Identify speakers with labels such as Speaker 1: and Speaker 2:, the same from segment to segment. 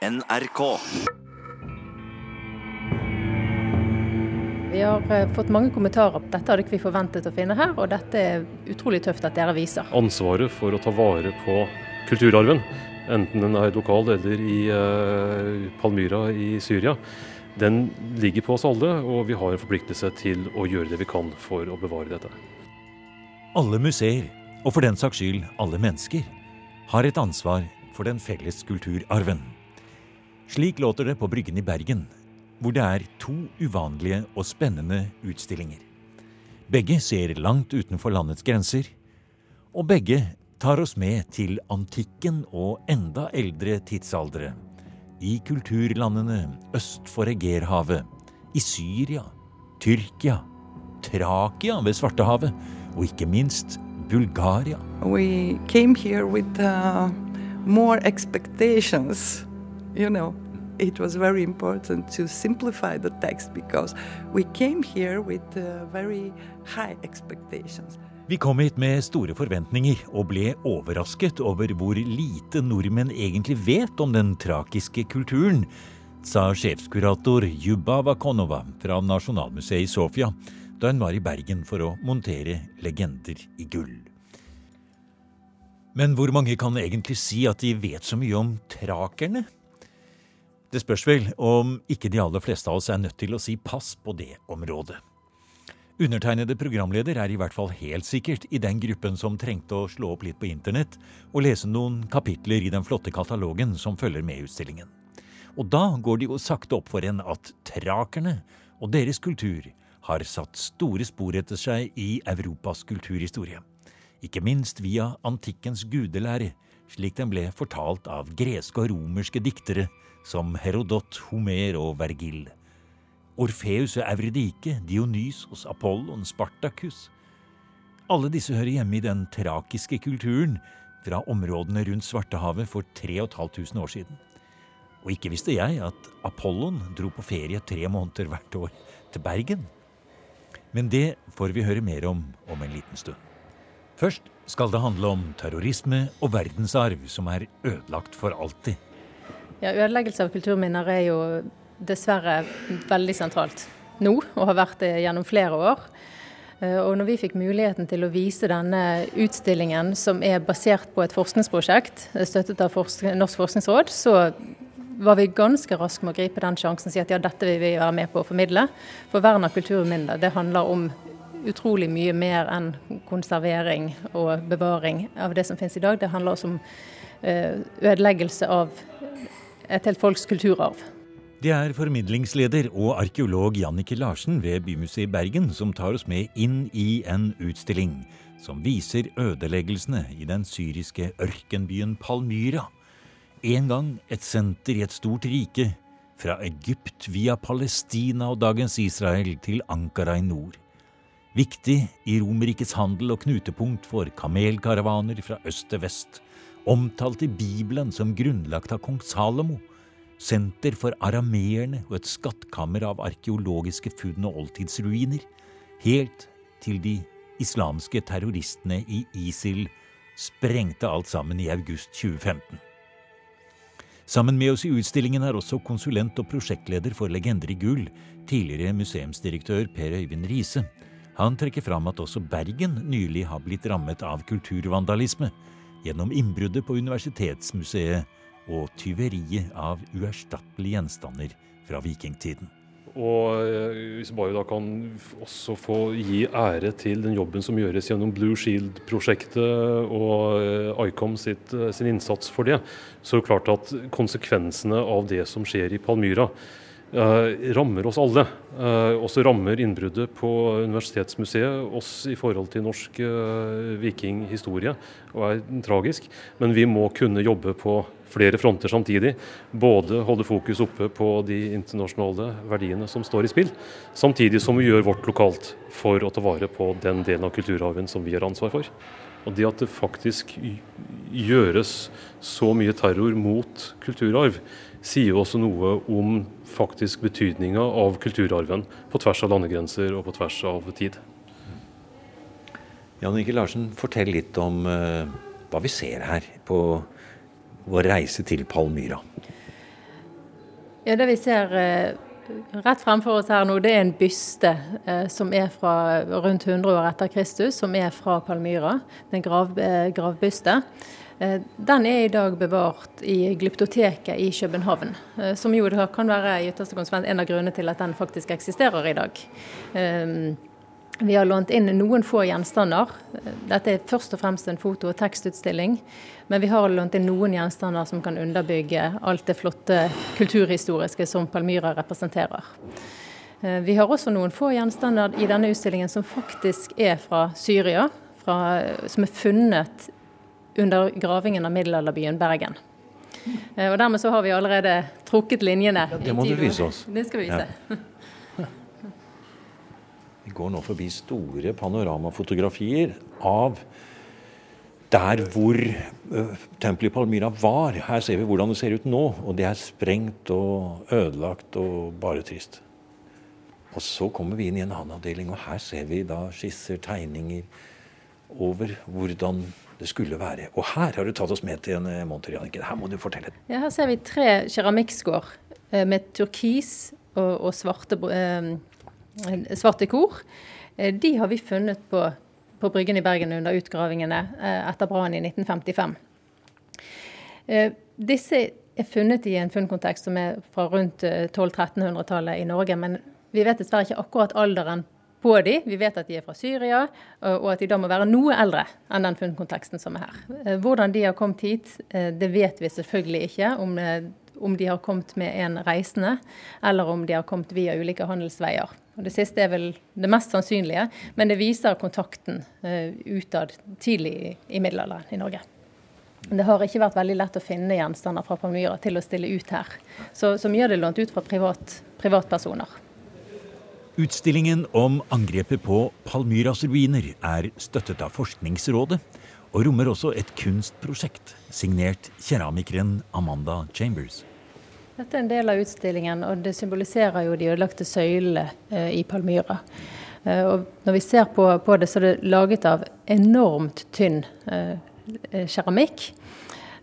Speaker 1: NRK.
Speaker 2: Vi har eh, fått mange kommentarer dette hadde ikke vi forventet å finne her, og dette er utrolig tøft at dere viser.
Speaker 3: Ansvaret for å ta vare på kulturarven, enten den er lokal eller i uh, Palmyra i Syria, den ligger på oss alle, og vi har en forpliktelse til å gjøre det vi kan for å bevare dette.
Speaker 4: Alle museer, og for den saks skyld alle mennesker, har et ansvar for den felles kulturarven. Slik låter det på Bryggen i Bergen hvor det er to uvanlige og spennende utstillinger. Begge ser langt utenfor landets grenser, og begge tar oss med til antikken og enda eldre tidsaldre. I kulturlandene øst for Egerhavet, i Syria, Tyrkia, Trakia ved Svartehavet og ikke minst Bulgaria.
Speaker 5: Uh, you know it was very important to simplify the text because we came here with uh, very high expectations.
Speaker 4: Vi kom hit med store forventninger og ble overrasket over hvor lite nordmenn egentlig vet om den trakiske kulturen, sa sjefskurator Juba Vakonova fra Nasjonalmuseet i Sofia da hun var i Bergen for å montere legender i gull. Men hvor mange kan egentlig si at de vet så mye om trakerne? Det spørs vel om ikke de aller fleste av oss er nødt til å si pass på det området. Undertegnede programleder er i hvert fall helt sikkert i den gruppen som trengte å slå opp litt på internett og lese noen kapitler i den flotte katalogen som følger med utstillingen. Og da går det jo sakte opp for en at trakerne og deres kultur har satt store spor etter seg i Europas kulturhistorie. Ikke minst via antikkens gudelære, slik den ble fortalt av greske og romerske diktere som Herodot, Homer og Vergil. Orfeus og Euridike, Dionysos, Apollon, Spartacus. Alle disse hører hjemme i den trakiske kulturen fra områdene rundt Svartehavet for 3500 år siden. Og ikke visste jeg at Apollon dro på ferie tre måneder hvert år til Bergen. Men det får vi høre mer om om en liten stund. Først skal det handle om terrorisme og verdensarv som er ødelagt for alltid.
Speaker 2: Ja, Ødeleggelse av kulturminner er jo dessverre veldig sentralt nå, og har vært det gjennom flere år. Eh, og når vi fikk muligheten til å vise denne utstillingen, som er basert på et forskningsprosjekt eh, støttet av Norsk forskningsråd, så var vi ganske raske med å gripe den sjansen og si at ja, dette vil vi være med på å formidle. For vern av kulturminner det handler om utrolig mye mer enn konservering og bevaring av det som finnes i dag. Det handler også om eh, ødeleggelse av et helt folks kulturarv.
Speaker 4: Det er formidlingsleder og arkeolog Jannike Larsen ved Bymuseet i Bergen som tar oss med inn i en utstilling som viser ødeleggelsene i den syriske ørkenbyen Palmyra. En gang et senter i et stort rike, fra Egypt via Palestina og dagens Israel til Ankara i nord. Viktig i Romerrikets handel og knutepunkt for kamelkaravaner fra øst til vest omtalt i Bibelen som grunnlagt av kong Salomo, senter for arameerne og et skattkammer av arkeologiske funn og oldtidsruiner, helt til de islamske terroristene i ISIL sprengte alt sammen i august 2015. Sammen med oss i utstillingen er også konsulent og prosjektleder for Legender i gull, tidligere museumsdirektør Per Øyvind Riise. Han trekker fram at også Bergen nylig har blitt rammet av kulturvandalisme, gjennom innbruddet på Universitetsmuseet og tyveriet av uerstattelige gjenstander fra vikingtiden.
Speaker 3: Og eh, hvis bare da kan også få gi ære til den jobben som gjøres gjennom Blue Shield-prosjektet og eh, ICOM sitt, eh, sin innsats for det, så er det klart at konsekvensene av det som skjer i Palmyra, rammer oss alle. Eh, også rammer innbruddet på Universitetsmuseet oss i forhold til norsk eh, vikinghistorie, og er tragisk. Men vi må kunne jobbe på flere fronter samtidig. Både holde fokus oppe på de internasjonale verdiene som står i spill, samtidig som vi gjør vårt lokalt for å ta vare på den delen av kulturarven som vi har ansvar for. Og det at det faktisk gjøres så mye terror mot kulturarv, sier jo også noe om faktisk betydninga av kulturarven på tvers av landegrenser og på tvers av tid.
Speaker 4: Jan Mikkel Larsen, fortell litt om uh, hva vi ser her på vår reise til Palmyra.
Speaker 2: Ja, Det vi ser eh, rett fremfor oss her nå, det er en byste eh, som er fra rundt 100 år etter Kristus, som er fra Palmyra. En grav, eh, gravbyste. Eh, den er i dag bevart i Glyptoteket i København, eh, som jo kan være i ytterste konsekvens en av grunnene til at den faktisk eksisterer i dag. Eh, vi har lånt inn noen få gjenstander. Dette er først og fremst en foto- og tekstutstilling. Men vi har lånt inn noen gjenstander som kan underbygge alt det flotte kulturhistoriske som Palmyra representerer. Eh, vi har også noen få gjenstander i denne utstillingen som faktisk er fra Syria. Fra, som er funnet under gravingen av middelalderbyen Bergen. Eh, og Dermed så har vi allerede trukket linjene.
Speaker 4: Ja, det må du vise oss.
Speaker 2: Det skal vi vise. Ja.
Speaker 4: Vi går nå forbi store panoramafotografier av der hvor uh, tempelet i Palmyra var. Her ser vi hvordan det ser ut nå, og det er sprengt og ødelagt og bare trist. Og så kommer vi inn i en annen avdeling, og her ser vi da skisser, tegninger over hvordan det skulle være. Og her har du tatt oss med til en eh, monter, Jannicke. Her må du fortelle.
Speaker 2: Ja, her ser vi tre keramikkskår med turkis og, og svarte eh, svarte kor. Eh, de har vi funnet på, på Bryggen i Bergen under utgravingene eh, etter brannen i 1955. Eh, disse er funnet i en funnkontekst som er fra rundt 1200-1300-tallet i Norge. Men vi vet dessverre ikke akkurat alderen på de. Vi vet at de er fra Syria, og at de da må være noe eldre enn den funnkonteksten som er her. Hvordan de har kommet hit, det vet vi selvfølgelig ikke. Om om de har kommet med en reisende, eller om de har kommet via ulike handelsveier. Og det siste er vel det mest sannsynlige, men det viser kontakten uh, utad tidlig i, middelalderen i Norge. Det har ikke vært veldig lett å finne gjenstander fra Palmyra til å stille ut her. Så, mye er det lånt ut fra privat, privatpersoner.
Speaker 4: Utstillingen om angrepet på Palmyras ruiner er støttet av Forskningsrådet og rommer også et kunstprosjekt signert keramikeren Amanda Chambers.
Speaker 2: Dette er en del av utstillingen, og det symboliserer jo de ødelagte søylene eh, i Palmyra. Eh, og når vi ser på, på, det, så er det laget av enormt tynn eh, eh keramikk.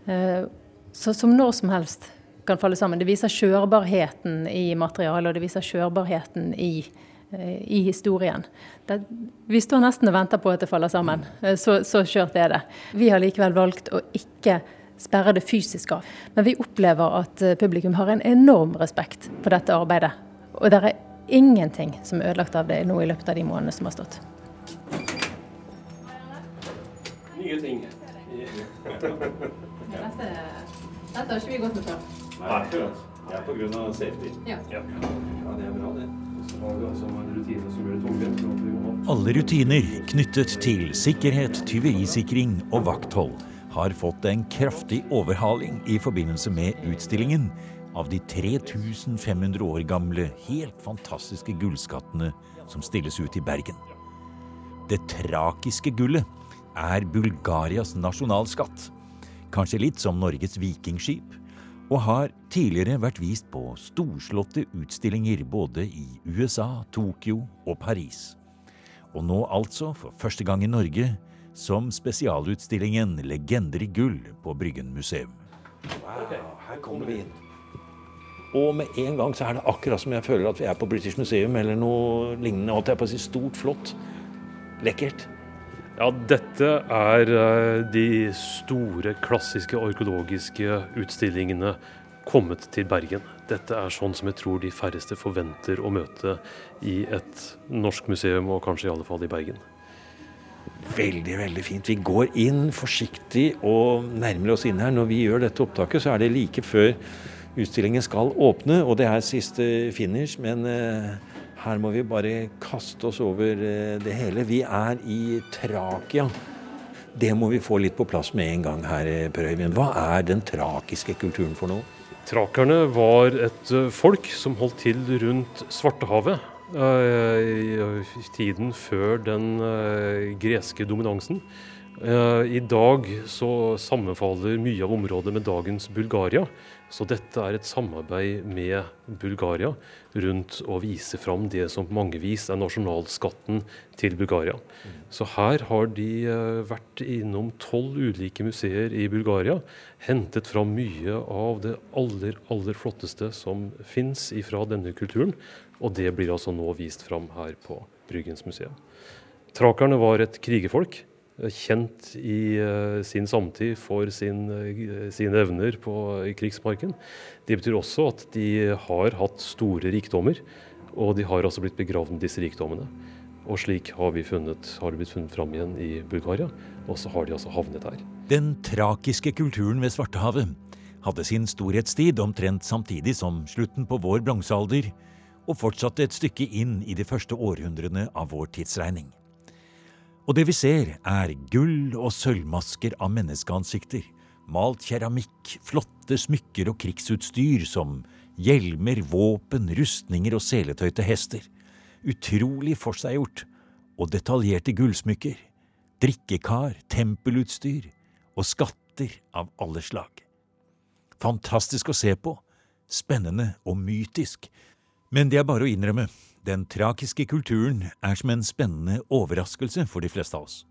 Speaker 2: Eh, så som når som helst kan falle sammen. Det viser kjørbarheten i materialet, og det viser kjørbarheten i Eh, i historien. Det, vi står nesten og venter på at det faller sammen. Så, så kjørt er det. Vi har likevel valgt å ikke sperre det fysisk av. Men vi opplever at eh, publikum har en enorm respekt for dette arbeidet. Og det er ingenting som er ødelagt av det nå i løpet av de månedene som har stått.
Speaker 3: Nye ting.
Speaker 2: dette, dette har ikke vi gått med før.
Speaker 4: Nei. Det er pga. safety.
Speaker 2: Ja.
Speaker 4: ja. det er bra, det.
Speaker 3: Alle
Speaker 4: rutiner knyttet til sikkerhet, tyverisikring og vakthold har fått en kraftig overhaling i forbindelse med utstillingen av de 3500 år gamle, helt fantastiske gullskattene som stilles ut i Bergen. Det trakiske gullet er Bulgarias nasjonalskatt. Kanskje litt som Norges vikingskip og har tidligere vært vist på storslåtte utstillinger både i USA, Tokyo og Paris. Og nå altså, for første gang i Norge, som spesialutstillingen Legender i gull på Bryggen museum. Wow, her kommer vi inn. Og med en gang så er det akkurat som jeg føler at vi er på British Museum eller noe lignende. Det er på å si stort, flott, lekkert.
Speaker 3: Ja, dette er eh, de store, klassiske orkologiske utstillingene kommet til Bergen. Dette er sånn som jeg tror de færreste forventer å møte i et norsk museum, og kanskje i alle fall i Bergen.
Speaker 4: Veldig, veldig fint. Vi går inn forsiktig og nærmer oss inn her. Når vi gjør dette opptaket, så er det like før utstillingen skal åpne, og det er siste finish. Men eh, her må vi bare kaste oss over eh, det hele. Vi er i Trakia. Det må vi få litt på plass med en gang her, eh, Per Øyvind. Hva er den trakiske kulturen for noe?
Speaker 3: Trakerne var et folk som holdt til rundt Svartehavet tiden før den greske dominansen. I dag så sammenfaller mye av området med dagens Bulgaria. Så dette er et samarbeid med Bulgaria rundt å vise fram det som på mange vis er nasjonalskatten til Bulgaria. Så her har de eh, vært innom tolv ulike museer i Bulgaria, hentet fram mye av det aller, aller flotteste som fins ifra denne kulturen. Og det blir altså nå vist fram her på Bryggens museum. Trakerne var et krigerfolk kjent i uh, sin samtid for sin, uh, sine evner på, krigsmarken. Det betyr også at de har hatt store rikdommer, og de har altså blitt begravd med disse rikdommene. Og slik har, funnet, har det blitt funnet fram igjen i Bulgaria, og så har de altså havnet her.
Speaker 4: Den trakiske kulturen ved Svartehavet hadde sin storhetstid omtrent samtidig som slutten på vår bronsealder, og fortsatte et stykke inn i de første århundrene av vår tidsregning. Og det vi ser, er gull- og sølvmasker av menneskeansikter, malt keramikk, flotte smykker og krigsutstyr som hjelmer, våpen, rustninger og seletøyte hester. Utrolig forseggjort og detaljerte gullsmykker, drikkekar, tempelutstyr og skatter av alle slag. Fantastisk å se på, spennende og mytisk, men det er bare å innrømme, den trakiske kulturen er som en spennende overraskelse for de fleste av oss.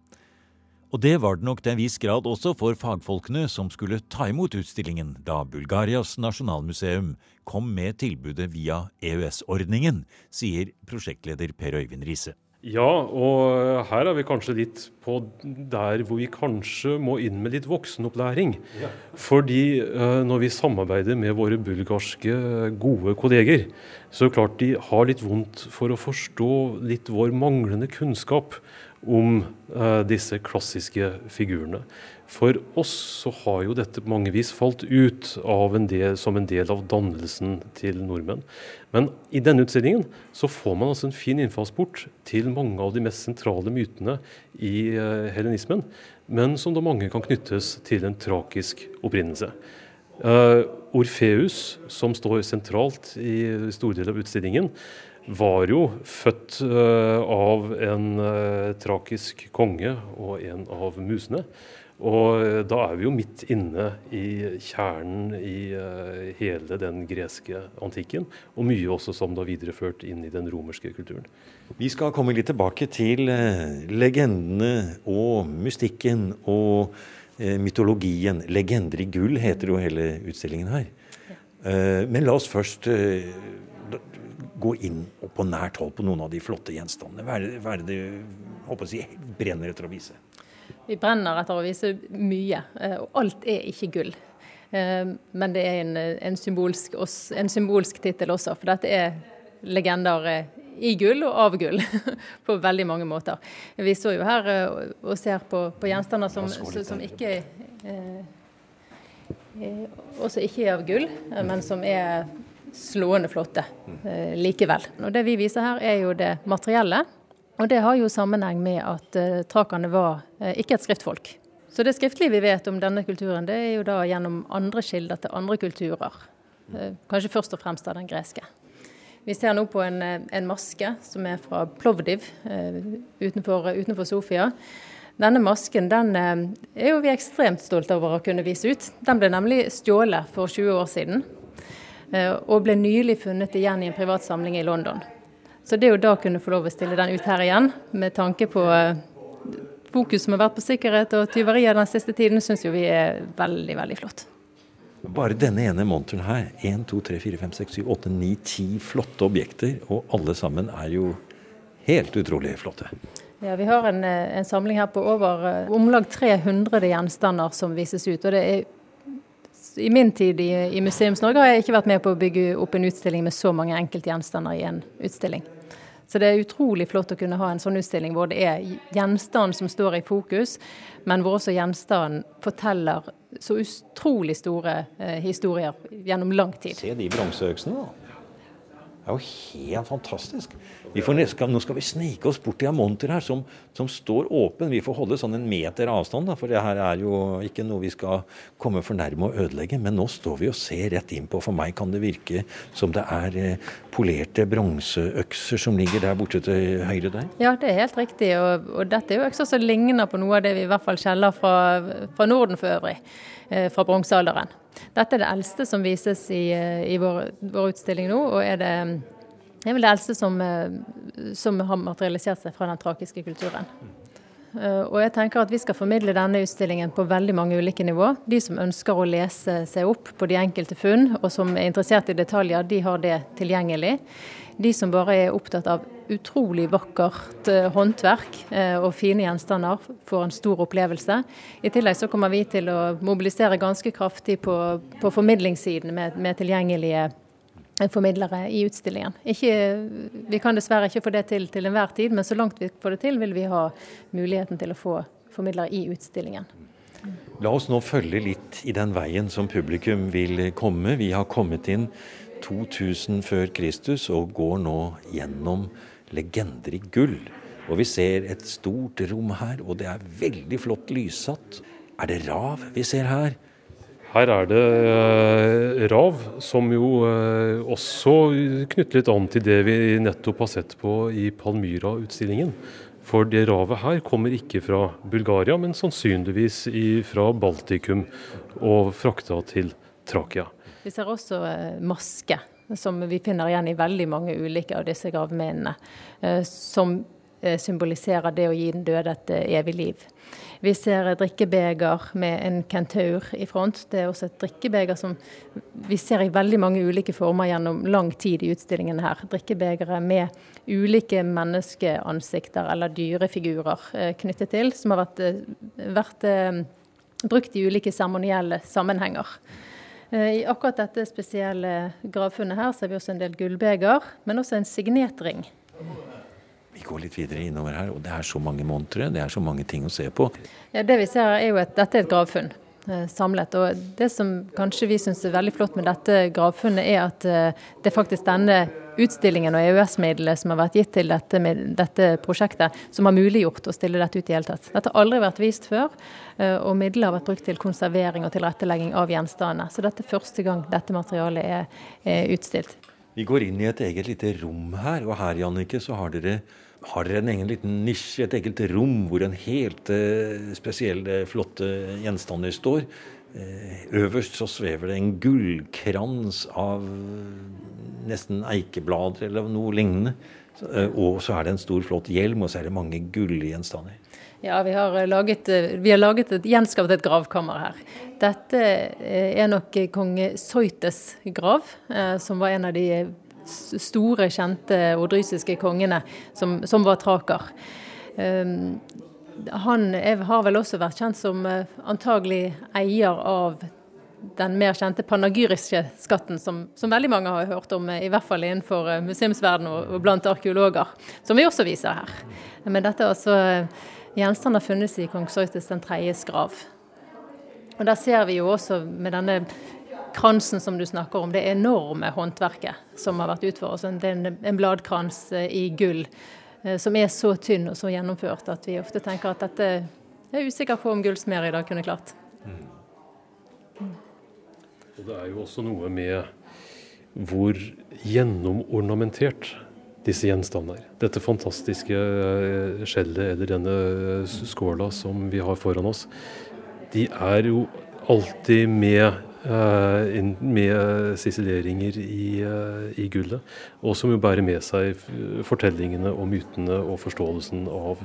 Speaker 4: Og det var det nok til en viss grad også for fagfolkene som skulle ta imot utstillingen da Bulgarias nasjonalmuseum kom med tilbudet via EØS-ordningen, sier prosjektleder Per Øyvind Riise.
Speaker 3: Ja, og her er vi kanskje litt på der hvor vi kanskje må inn med litt voksenopplæring. Ja. Fordi uh, når vi samarbeider med våre bulgarske gode kolleger, så er det klart de har litt vondt for å forstå litt vår manglende kunnskap om disse klassiske figurene. For oss så har jo dette på mange vis falt ut en del, som en del av dannelsen til nordmenn. Men i denne utstillingen så får man altså en fin innfallsport til mange av de mest sentrale mytene i uh, helenismen, men som da mange kan knyttes til en trakisk opprinnelse. Uh, Orfeus, som står sentralt i store deler av utstillingen, var jo født uh, av en uh, trakisk konge og en av musene. Og uh, da er vi jo midt inne i kjernen i hele den greske antikken, og mye også som da videreført inn i den romerske kulturen.
Speaker 4: Vi skal komme litt tilbake til legendene og mystikken og mytologien. 'Legender i gull' heter jo hele utstillingen her. Men la oss først gå inn og på nært hold på noen av de flotte gjenstandene? Hva er det, hva er det du håper å si, brenner etter å vise?
Speaker 2: Vi brenner etter å vise mye, eh, og alt er ikke gull. Eh, men det er en, en symbolsk, symbolsk tittel også, for dette er legender eh, i gull og av gull på veldig mange måter. Vi står jo her og ser på, på gjenstander som, som ikke også ikke er av gull, men som er slående flotte eh, likevel. Og Det vi viser her er jo det materielle. Og det har jo sammenheng med at eh, trakerne var eh, ikke et skriftfolk. Så det skriftlige vi vet om denne kulturen, det er jo da gjennom andre kilder til andre kulturer. Eh, kanskje først og fremst av den greske. Vi ser nå på en, en maske som er fra Plovdiv utenfor, utenfor Sofia. Denne masken den er jo vi ekstremt stolte over å kunne vise ut. Den ble nemlig stjålet for 20 år siden. Og ble nylig funnet igjen i en privatsamling i London. Så det å da kunne få lov å stille den ut her igjen, med tanke på eh, fokus som har vært på sikkerhet og tyverier den siste tiden, syns jo vi er veldig, veldig flott.
Speaker 4: Bare denne ene monteren her, 1, 2, 3, 4, 5, 6, 7, 8, 9, 10 flotte objekter, og alle sammen er jo helt utrolig flotte.
Speaker 2: Ja, Vi har en, eh, en samling her på over om lag 300 gjenstander som vises ut. og det er i min tid i, i Museums-Norge har jeg ikke vært med på å bygge opp en utstilling med så mange enkeltgjenstander i en utstilling. Så det er utrolig flott å kunne ha en sånn utstilling hvor det er gjenstanden som står i fokus, men hvor også gjenstanden forteller så utrolig store eh, historier gjennom lang tid.
Speaker 4: Se de bronseøksene, da. Det er jo helt fantastisk. Får, nå skal vi snike oss bort til en monter her som, som, står åpen. Vi får holde sånn en meter avstand, da, for det her er jo ikke noe vi skal komme for nærme og ødelegge. Men nå står vi og ser rett inn på. For meg kan det virke som det er eh, polerte bronseøkser som ligger der borte til høyre der.
Speaker 2: Ja, det er helt riktig. Og, og dette er jo økser som ligner på noe av det vi i hvert fall kjeller fra, fra Norden for øvrig. Eh, fra bronsealderen. Dette er det eldste som vises i, i vår, vår, utstilling nå, og er det, er det eldste som, som har materialisert seg fra den trakiske kulturen. Eh, og jeg tenker at Vi skal formidle denne utstillingen på veldig mange ulike nivå. De som ønsker å lese seg opp på de enkelte funn, og som er interessert i detaljer, de har det tilgjengelig. De som bare er opptatt av utrolig vakkert eh, håndverk eh, og fine gjenstander, får en stor opplevelse. I tillegg så kommer vi til å mobilisere ganske kraftig på, på formidlingssiden med, med tilgjengelige formidlere i utstillingen. Ikke, vi kan dessverre ikke få det til til enhver tid, men så langt vi får det til, vil vi ha muligheten til å få formidlere i utstillingen.
Speaker 4: La oss nå følge litt i den veien som publikum vil komme. Vi har kommet inn 2000 før Kristus og går nå gjennom legender i gull. Og vi ser et stort rom her, og det er veldig flott lyssatt. Er det rav vi ser her?
Speaker 3: Her er det eh, rav, som jo eh, også knytter litt an til det vi nettopp har sett på i Palmyra-utstillingen. For det ravet her kommer ikke fra Bulgaria, men sannsynligvis fra Baltikum og frakta til Trakia.
Speaker 2: Vi ser også eh, maske, som vi finner igjen i veldig mange ulike av disse gravminnene. Som symboliserer det å gi den døde et evig liv. Vi ser drikkebeger med en kentaur i front. Det er også et drikkebeger som vi ser i veldig mange ulike former gjennom lang tid i utstillingen her. Drikkebegere med ulike menneskeansikter eller dyrefigurer eh, knyttet til, som har vært, eh, vært eh, brukt i ulike seremonielle sammenhenger. I akkurat dette spesielle gravfunnet her ser vi også en del gullbeger, men også en signetring.
Speaker 4: Vi går litt videre innover her, og det er så mange montre, det er så mange ting å se på.
Speaker 2: Ja, Det vi ser er jo at dette er et gravfunn eh, samlet. Og det som kanskje vi syns er veldig flott med dette gravfunnet, er at eh, det er faktisk denne utstillingen og EØS-midlene som har vært gitt til dette, dette, prosjektet, som har muliggjort å stille dette ut i hele tatt. Dette har aldri vært vist før, eh, og midler har vært brukt til konservering og tilrettelegging av gjenstandene. Så dette er første gang dette materialet er, er utstilt.
Speaker 4: Vi går inn i et eget lite rom her, og her Janneke, så har dere har dere en egen liten nisje, et eget rom, hvor en helt eh, spesiell, flotte gjenstander står. Eh, øverst så svever det en gullkrans av nesten eikeblader eller noe lignende. Så, eh, og så er det en stor, flott hjelm, og så er det mange gullgjenstander.
Speaker 2: Ja, vi har laget, vi har laget et, gjenskapt et gravkammer her. Dette er nok kong Soites grav, som var en av de store, kjente ordrysiske kongene som, som var traker. Um, han har vel også vært kjent som uh, antagelig eier av den mer kjente panagyriske skatten, som, som, veldig mange har hørt om, i hvert fall innenfor uh, museumsverdenen og, og, blant arkeologer, som vi også viser her. Men dette er altså Gjenstander funnes i kong Soites den tredjes grav. Og Der ser vi jo også med denne kransen som du snakker om, det enorme håndverket som har vært utført. Det er en bladkrans eh, i gull eh, som er så tynn og så gjennomført at vi ofte tenker at dette jeg er usikker på om gullsmeder i dag kunne klart. Mm.
Speaker 3: Og Det er jo også noe med hvor gjennomornamentert disse gjenstandene er. Dette fantastiske eh, skjellet eller denne skåla som vi har foran oss, de er jo alltid med med sisileringer i, eh, i, gullet. Og som jo bærer med seg fortellingene og mytene og forståelsen av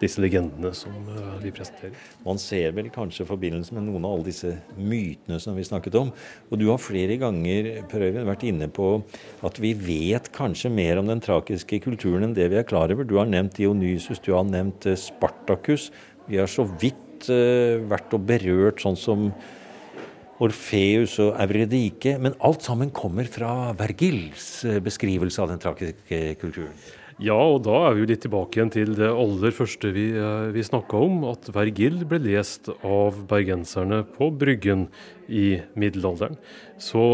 Speaker 3: disse legendene som eh, vi presenterer.
Speaker 4: Man ser vel kanskje forbindelsen med noen av alle disse mytene som vi snakket om. Og du har flere ganger Per Øyvind, vært inne på at vi vet kanskje mer om den trakiske kulturen enn det vi er klar over. Du har nevnt Dionysus, du har nevnt Spartakus. Vi har så vidt vært og berørt sånn som Orfeus og Euridike. Men alt sammen kommer fra Vergils eh, beskrivelse av den trakiske kulturen.
Speaker 3: Ja, og da er vi jo litt tilbake igjen til det aller første vi, eh, vi snakka om. At Vergil ble lest av bergenserne på Bryggen i middelalderen. Så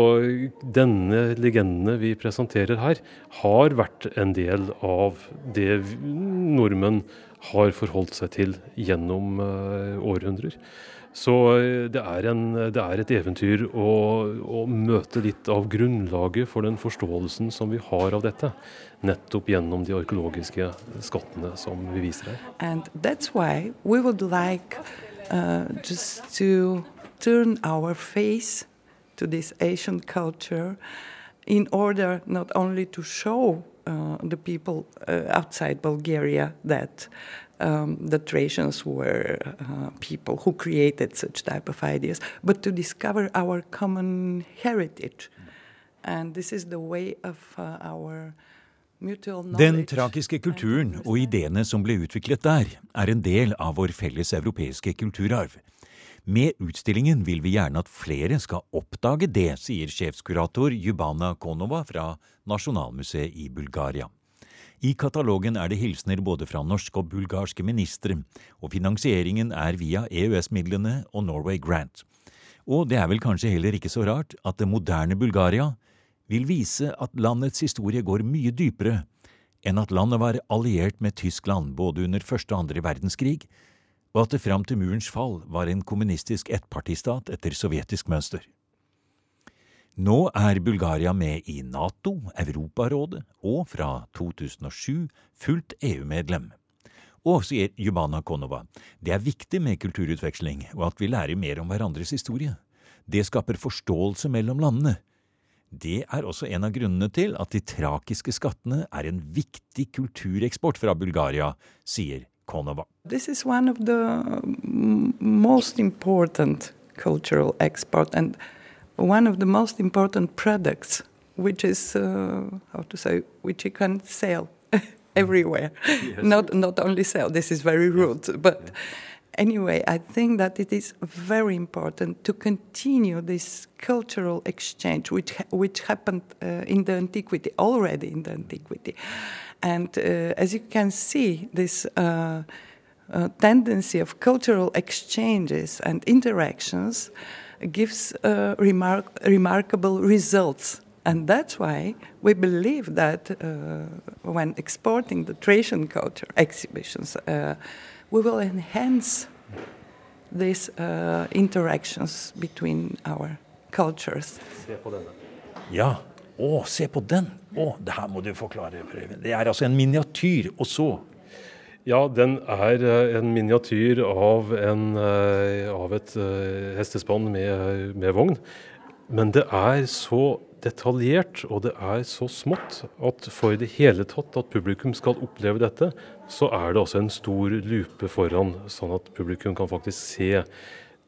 Speaker 3: denne legendene vi presenterer her, har vært en del av det nordmenn har forholdt seg til gjennom århundrer. Så eh, det er, en, det er et eventyr å, å, møte litt av grunnlaget for den forståelsen som vi har av dette. Nettopp gjennom de arkeologiske skattene som vi viser her.
Speaker 5: And that's why we would like uh, just to turn our face to this Asian culture in order not only to show uh, the people uh, outside Bulgaria that um, the Thracians were uh, people who created such type of ideas, but to discover our common heritage. And this is the way of uh, our
Speaker 4: Den trakiske kulturen og ideene som ble utviklet der, er en del av vår felles europeiske kulturarv. Med utstillingen vil vi gjerne at flere skal oppdage det, sier sjefskurator Jubana Konova fra Nasjonalmuseet i Bulgaria. I katalogen er det hilsener både fra norske og bulgarske ministre, og finansieringen er via EØS-midlene og Norway Grant. Og det er vel kanskje heller ikke så rart at det moderne Bulgaria vil vise at landets historie går mye dypere enn at landet var alliert med Tyskland både under første og andre verdenskrig, og at det fram til murens fall var en kommunistisk ettpartistat etter sovjetisk mønster. Nå er Bulgaria med i Nato, Europarådet og fra 2007 fullt EU-medlem. Og, sier Jubana Konova, det er viktig med kulturutveksling og at vi lærer mer om hverandres historie. Det skaper forståelse mellom landene, det er også en av grunnene til at de trakiske skattene er en viktig kultureksport fra Bulgaria, sier Konova.
Speaker 5: This is one of the most important cultural export one of the most important products, which is uh, how to say, which you can sell everywhere. Yes. Not not only sell. This is very rude, but. Yeah anyway, I think that it is very important to continue this cultural exchange, which which happened uh, in the antiquity already in the antiquity, and uh, as you can see, this. Uh, uh tendency of cultural exchanges and interactions gives uh, remar remarkable results and that's why we believe that uh, when exporting the Thracian culture exhibitions, uh, we will enhance these uh, interactions between our cultures.
Speaker 3: Se på denne.
Speaker 4: Ja. Å, se på den! Å, det her må du forklare, Preben. Det er altså en miniatyr, og så
Speaker 3: ja, den er eh, en miniatyr av, en, eh, av et uh, hestespann med, med, vogn. Men det er så detaljert og det er så smått at for i det hele tatt at publikum skal oppleve dette, så er det også en stor lupe foran, sånn at publikum kan faktisk se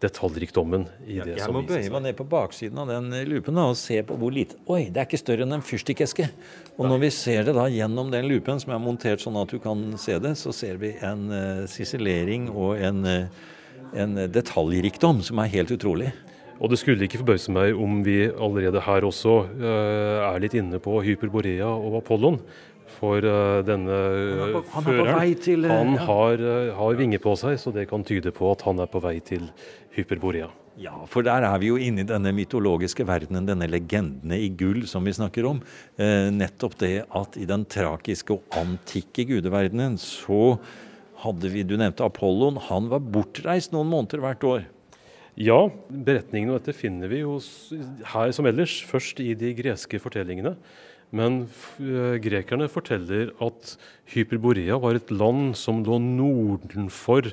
Speaker 3: detaljrikdommen i det
Speaker 4: jeg
Speaker 3: som vises.
Speaker 4: Jeg må bøye meg ned på baksiden av den lupen da, og se på hvor lite Oi, det er ikke større enn en fyrstikkeske. Og når vi ser det da gjennom den lupen som er montert sånn at du kan se det, så ser vi en uh, siselering og en, uh, en detaljrikdom som er helt utrolig.
Speaker 3: Og det skulle ikke forbause meg om vi allerede her også uh, er litt inne på Hyperborea og Apollon. For uh, denne uh, han føreren til, han ja. har, har vinger på seg, så det kan tyde på at han er på vei til Hyperborea.
Speaker 4: Ja, for der er vi jo inne i denne mytologiske verdenen, denne legendene i gull som vi snakker om. Eh, nettopp det at i den trakiske og antikke gudeverdenen så hadde vi Du nevnte Apollon. Han var bortreist noen måneder hvert år.
Speaker 3: Ja, beretningen om dette finner vi hos, her som ellers, først i de greske fortellingene. Men uh, grekerne forteller at Hyperborea var et land som lå nordenfor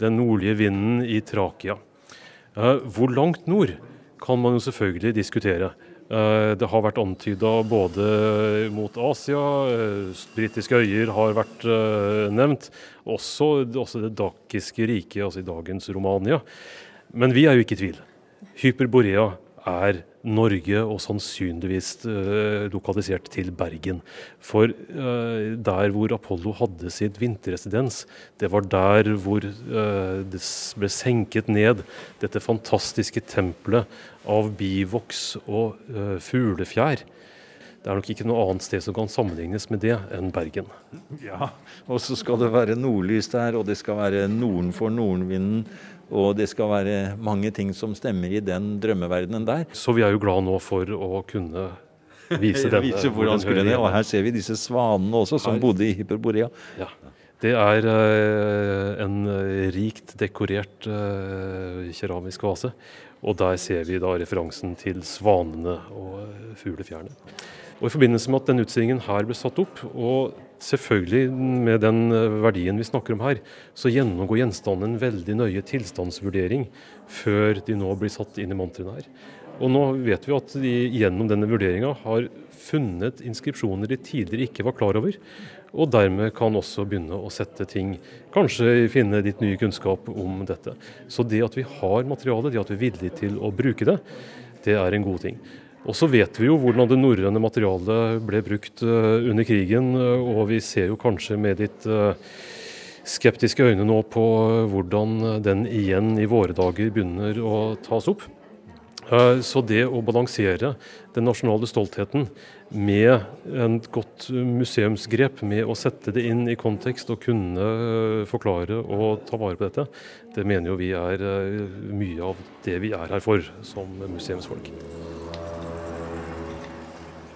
Speaker 3: den nordlige vinden i Trakia. Uh, hvor langt nord kan man jo selvfølgelig diskutere. Uh, det har vært antyda både mot Asia, britiske øyer har vært nevnt, også, også det dakiske riket, altså i dagens Romania. Men vi er jo ikke i tvil. Hyperborea er Norge og sannsynligvis uh, lokalisert til Bergen. For uh, der hvor Apollo hadde sitt vinterresidens, det var der hvor uh, det ble senket ned dette fantastiske tempelet av bivoks og fuglefjær. Det er nok ikke noe annet sted som kan sammenlignes med det enn Bergen.
Speaker 4: Ja, Og så skal det være nordlys der, og det skal være nordenfor nordenvinden. Og det skal være mange ting som stemmer i den drømmeverdenen der.
Speaker 3: Så vi er jo glad nå for å kunne vise denne.
Speaker 4: vise hvordan skulle det, Og her ser vi disse svanene også, som her. bodde i Hyperborea.
Speaker 3: Ja. Det er uh, en rikt dekorert uh, keramisk vase. Og der ser vi da referansen til svanene og fuglefjærene. Og I forbindelse med at denne utstillingen her ble satt opp, og selvfølgelig med den eh, verdien vi snakker om her, så gjennomgår gjenstanden en veldig nøye tilstandsvurdering før de nå blir satt inn i montrene her. Og nå vet vi at de gjennom denne vurderinga har funnet inskripsjoner de tidligere ikke var klar over. Og dermed kan også begynne å sette ting Kanskje finne litt ny kunnskap om dette. Så det at vi har materiale, det at vi er villige til å bruke det, det er en god ting. Og så vet vi jo hvordan det norrøne materialet ble brukt eh, under krigen, eh, og vi ser jo kanskje med litt eh, skeptiske øyne nå på hvordan den igjen i våre dager begynner å tas opp. Så det å balansere den nasjonale stoltheten med en godt museumsgrep, med å sette det inn i kontekst og kunne forklare og ta vare på dette, det mener jo vi er mye av det vi er her for som museumsfolk.